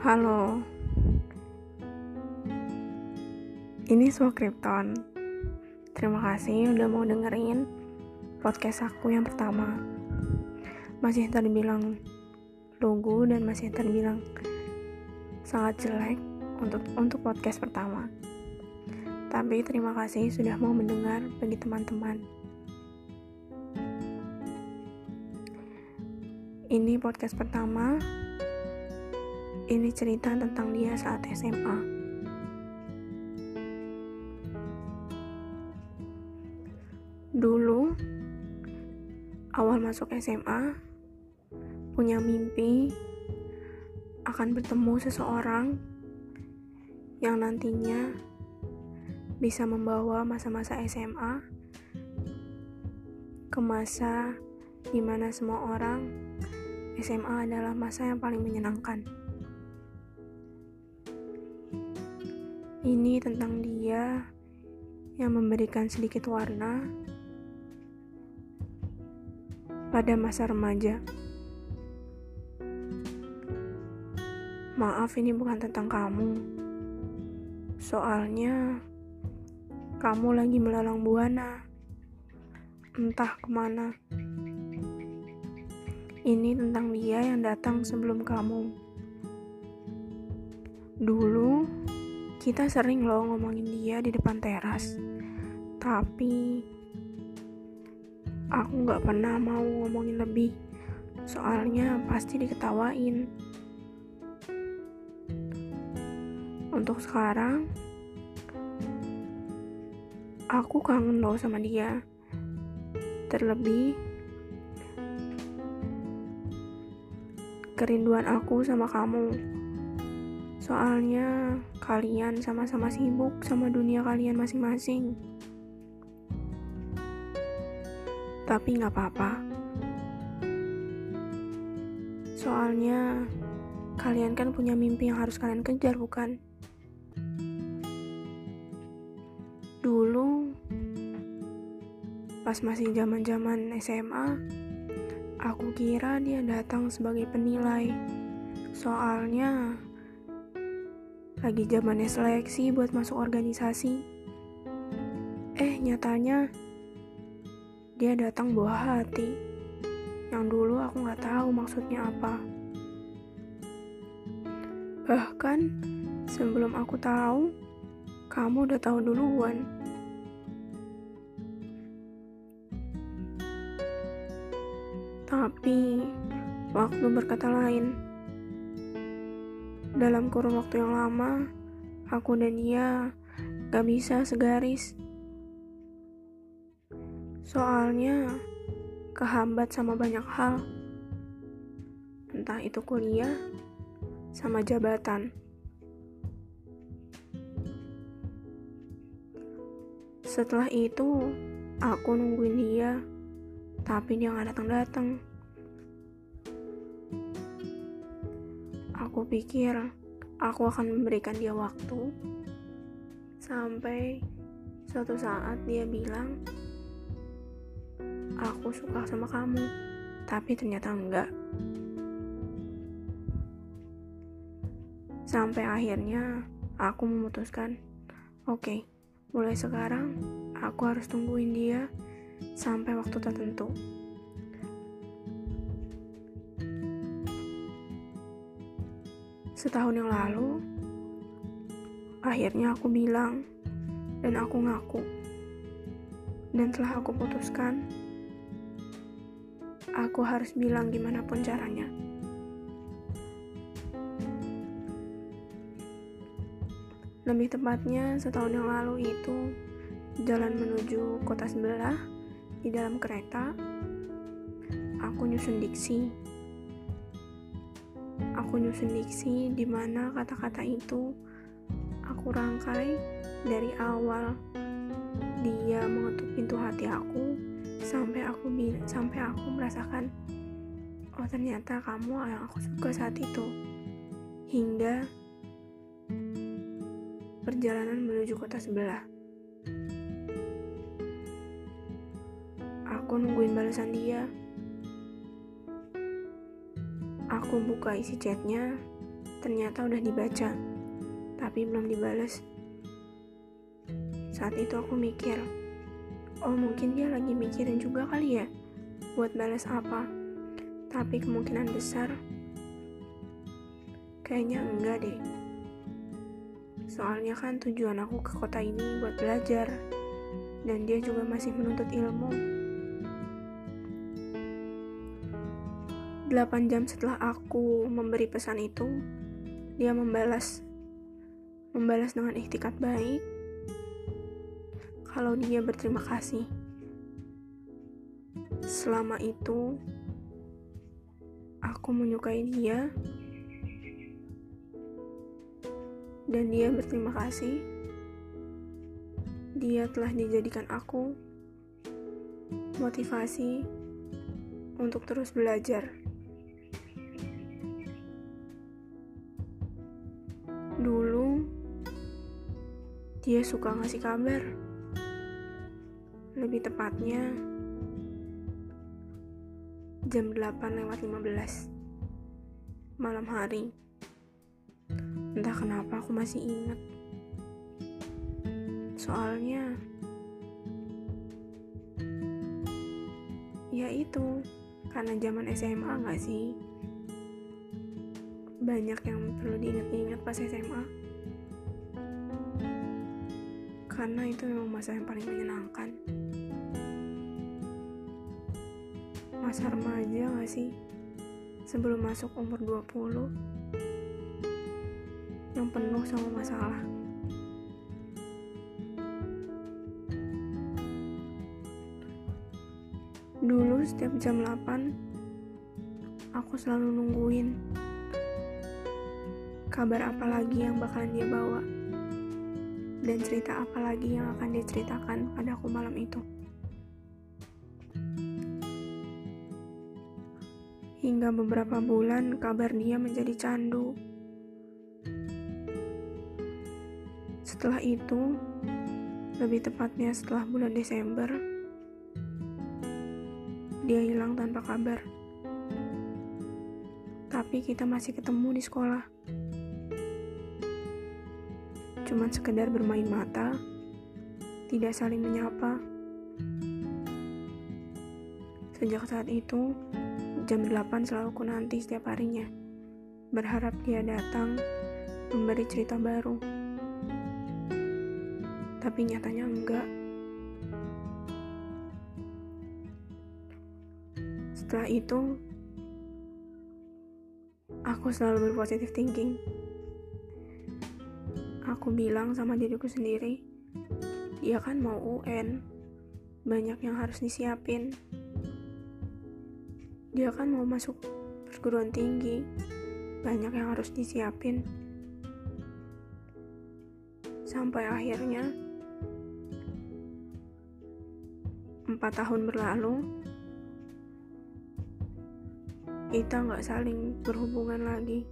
Halo. Ini Suah Krypton. Terima kasih udah mau dengerin podcast aku yang pertama. Masih terbilang logo dan masih terbilang sangat jelek untuk untuk podcast pertama. Tapi terima kasih sudah mau mendengar bagi teman-teman. Ini podcast pertama ini cerita tentang dia saat SMA. Dulu, awal masuk SMA, punya mimpi akan bertemu seseorang yang nantinya bisa membawa masa-masa SMA ke masa di mana semua orang SMA adalah masa yang paling menyenangkan. Ini tentang dia yang memberikan sedikit warna pada masa remaja. Maaf, ini bukan tentang kamu. Soalnya, kamu lagi melalang buana. Entah ke mana. Ini tentang dia yang datang sebelum kamu. Dulu, kita sering loh ngomongin dia di depan teras. Tapi aku gak pernah mau ngomongin lebih. Soalnya pasti diketawain. Untuk sekarang, aku kangen loh sama dia. Terlebih, kerinduan aku sama kamu. Soalnya kalian sama-sama sibuk sama dunia kalian masing-masing. Tapi nggak apa-apa. Soalnya kalian kan punya mimpi yang harus kalian kejar, bukan? Dulu pas masih zaman-zaman SMA, aku kira dia datang sebagai penilai. Soalnya lagi zamannya seleksi buat masuk organisasi. Eh, nyatanya dia datang bawa hati. Yang dulu aku nggak tahu maksudnya apa. Bahkan sebelum aku tahu, kamu udah tahu duluan. Tapi waktu berkata lain. Dalam kurun waktu yang lama, aku dan dia gak bisa segaris. Soalnya kehambat sama banyak hal. Entah itu kuliah sama jabatan. Setelah itu, aku nungguin dia, tapi dia gak datang-datang. Aku pikir aku akan memberikan dia waktu. Sampai suatu saat dia bilang aku suka sama kamu tapi ternyata enggak. Sampai akhirnya aku memutuskan oke okay, mulai sekarang aku harus tungguin dia sampai waktu tertentu Setahun yang lalu, akhirnya aku bilang dan aku ngaku. Dan telah aku putuskan, aku harus bilang gimana pun caranya. Lebih tepatnya, setahun yang lalu itu jalan menuju kota sebelah di dalam kereta. Aku nyusun diksi aku nyusun diksi di mana kata-kata itu aku rangkai dari awal. Dia mengetuk pintu hati aku sampai aku sampai aku merasakan oh ternyata kamu yang aku suka saat itu. Hingga perjalanan menuju kota sebelah. Aku nungguin balasan dia Aku buka isi chatnya, Ternyata udah dibaca, tapi belum dibales. Saat itu aku mikir, oh mungkin dia lagi mikirin juga kali ya, buat balas apa. Tapi kemungkinan besar, kayaknya enggak deh. Soalnya kan tujuan aku ke kota ini buat belajar, dan dia juga masih menuntut ilmu. 8 jam setelah aku memberi pesan itu, dia membalas membalas dengan ikhtikat baik kalau dia berterima kasih. Selama itu, aku menyukai dia, dan dia berterima kasih. Dia telah dijadikan aku motivasi untuk terus belajar. Dulu, dia suka ngasih kabar. Lebih tepatnya jam 8 lewat 15 malam hari. Entah kenapa aku masih ingat. Soalnya ya itu karena zaman SMA gak sih banyak yang perlu diingat-ingat pas SMA karena itu memang masa yang paling menyenangkan masa remaja gak sih? Sebelum masuk umur 20 yang penuh sama masalah. Dulu setiap jam 8 aku selalu nungguin kabar apa lagi yang bakalan dia bawa dan cerita apa lagi yang akan dia ceritakan padaku malam itu. Hingga beberapa bulan kabar dia menjadi candu. Setelah itu, lebih tepatnya setelah bulan Desember, dia hilang tanpa kabar. Tapi kita masih ketemu di sekolah. Cuman sekedar bermain mata, tidak saling menyapa. Sejak saat itu, Jam 8 selalu ku nanti setiap harinya. Berharap dia datang, memberi cerita baru. Tapi nyatanya enggak. Setelah itu, aku selalu berpositif thinking. Aku bilang sama diriku sendiri, dia kan mau UN, banyak yang harus disiapin. Dia kan mau masuk perguruan tinggi. Banyak yang harus disiapin. Sampai akhirnya empat tahun berlalu kita nggak saling berhubungan lagi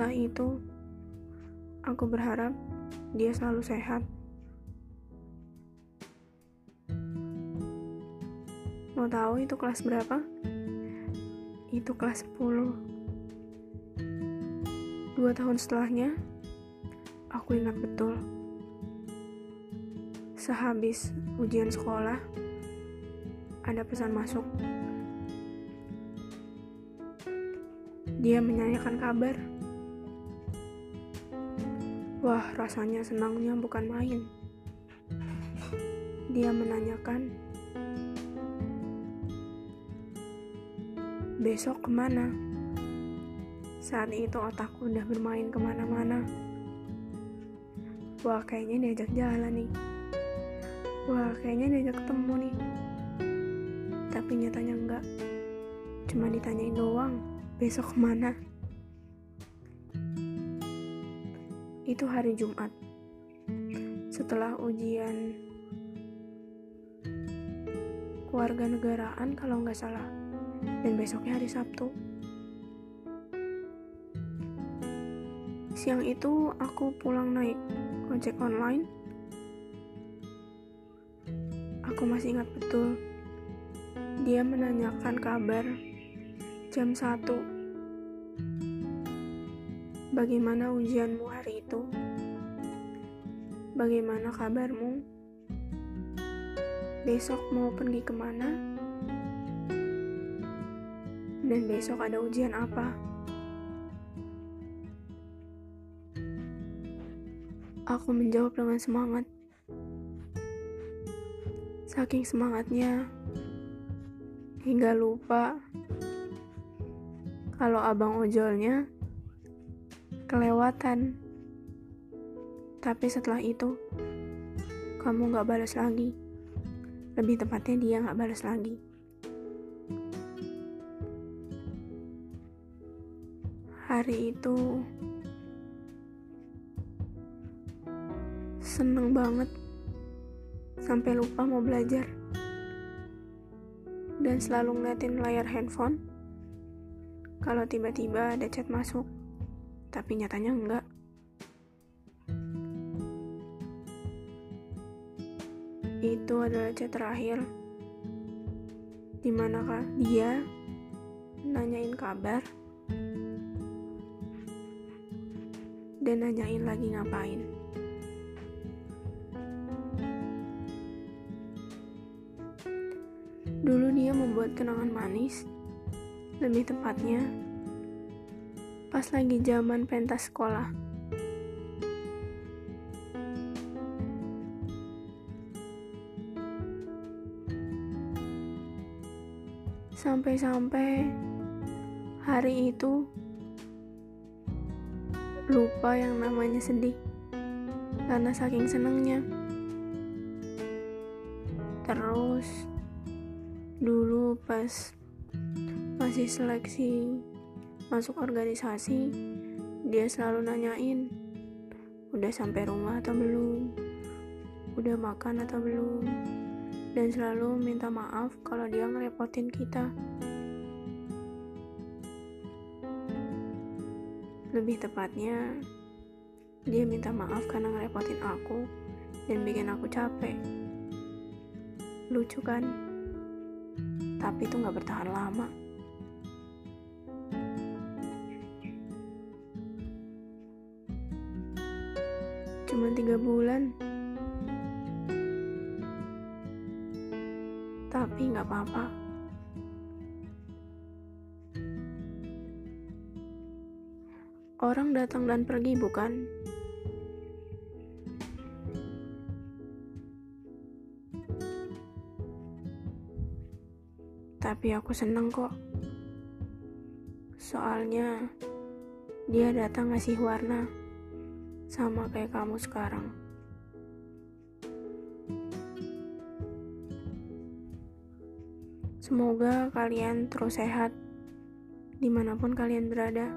setelah itu aku berharap dia selalu sehat Mau tahu itu kelas berapa? Itu kelas 10. Dua tahun setelahnya, aku ingat betul. Sehabis ujian sekolah, ada pesan masuk. Dia menyanyikan kabar. Wah, rasanya senangnya bukan main. Dia menanyakan, besok ke mana? Saat itu otakku udah bermain ke mana-mana. Wah, kayaknya diajak jalan nih. Wah, kayaknya diajak ketemu nih. Tapi nyatanya enggak. Cuma ditanyain doang, besok ke mana? Itu hari Jumat. Setelah ujian keluarga negaraan kalau nggak salah dan besoknya hari Sabtu. Siang itu aku pulang naik ojek online. Aku masih ingat betul. Dia menanyakan kabar Jam 1 Bagaimana ujianmu hari itu? Bagaimana kabarmu? Besok mau pergi ke mana? Dan besok ada ujian apa? Aku menjawab dengan semangat. Saking semangatnya, hingga lupa kalau abang ojolnya kelewatan. Tapi setelah itu, kamu gak balas lagi. Lebih tepatnya dia gak balas lagi. Hari itu seneng banget sampai lupa mau belajar dan selalu ngeliatin layar handphone kalau tiba-tiba ada chat masuk, tapi nyatanya enggak. Itu adalah chat terakhir di manakah dia nanyain kabar dan nanyain lagi ngapain. Dulu dia membuat kenangan manis lebih tepatnya pas lagi zaman pentas sekolah. Sampai-sampai hari itu lupa yang namanya sedih karena saking senengnya. Terus dulu pas masih seleksi masuk organisasi dia selalu nanyain udah sampai rumah atau belum? Udah makan atau belum? Dan selalu minta maaf kalau dia ngerepotin kita. Lebih tepatnya dia minta maaf karena ngerepotin aku dan bikin aku capek. Lucu kan? Tapi itu gak bertahan lama cuma tiga bulan. Tapi nggak apa-apa. Orang datang dan pergi bukan? Tapi aku seneng kok. Soalnya dia datang ngasih warna sama kayak kamu sekarang. Semoga kalian terus sehat di mana pun kalian berada.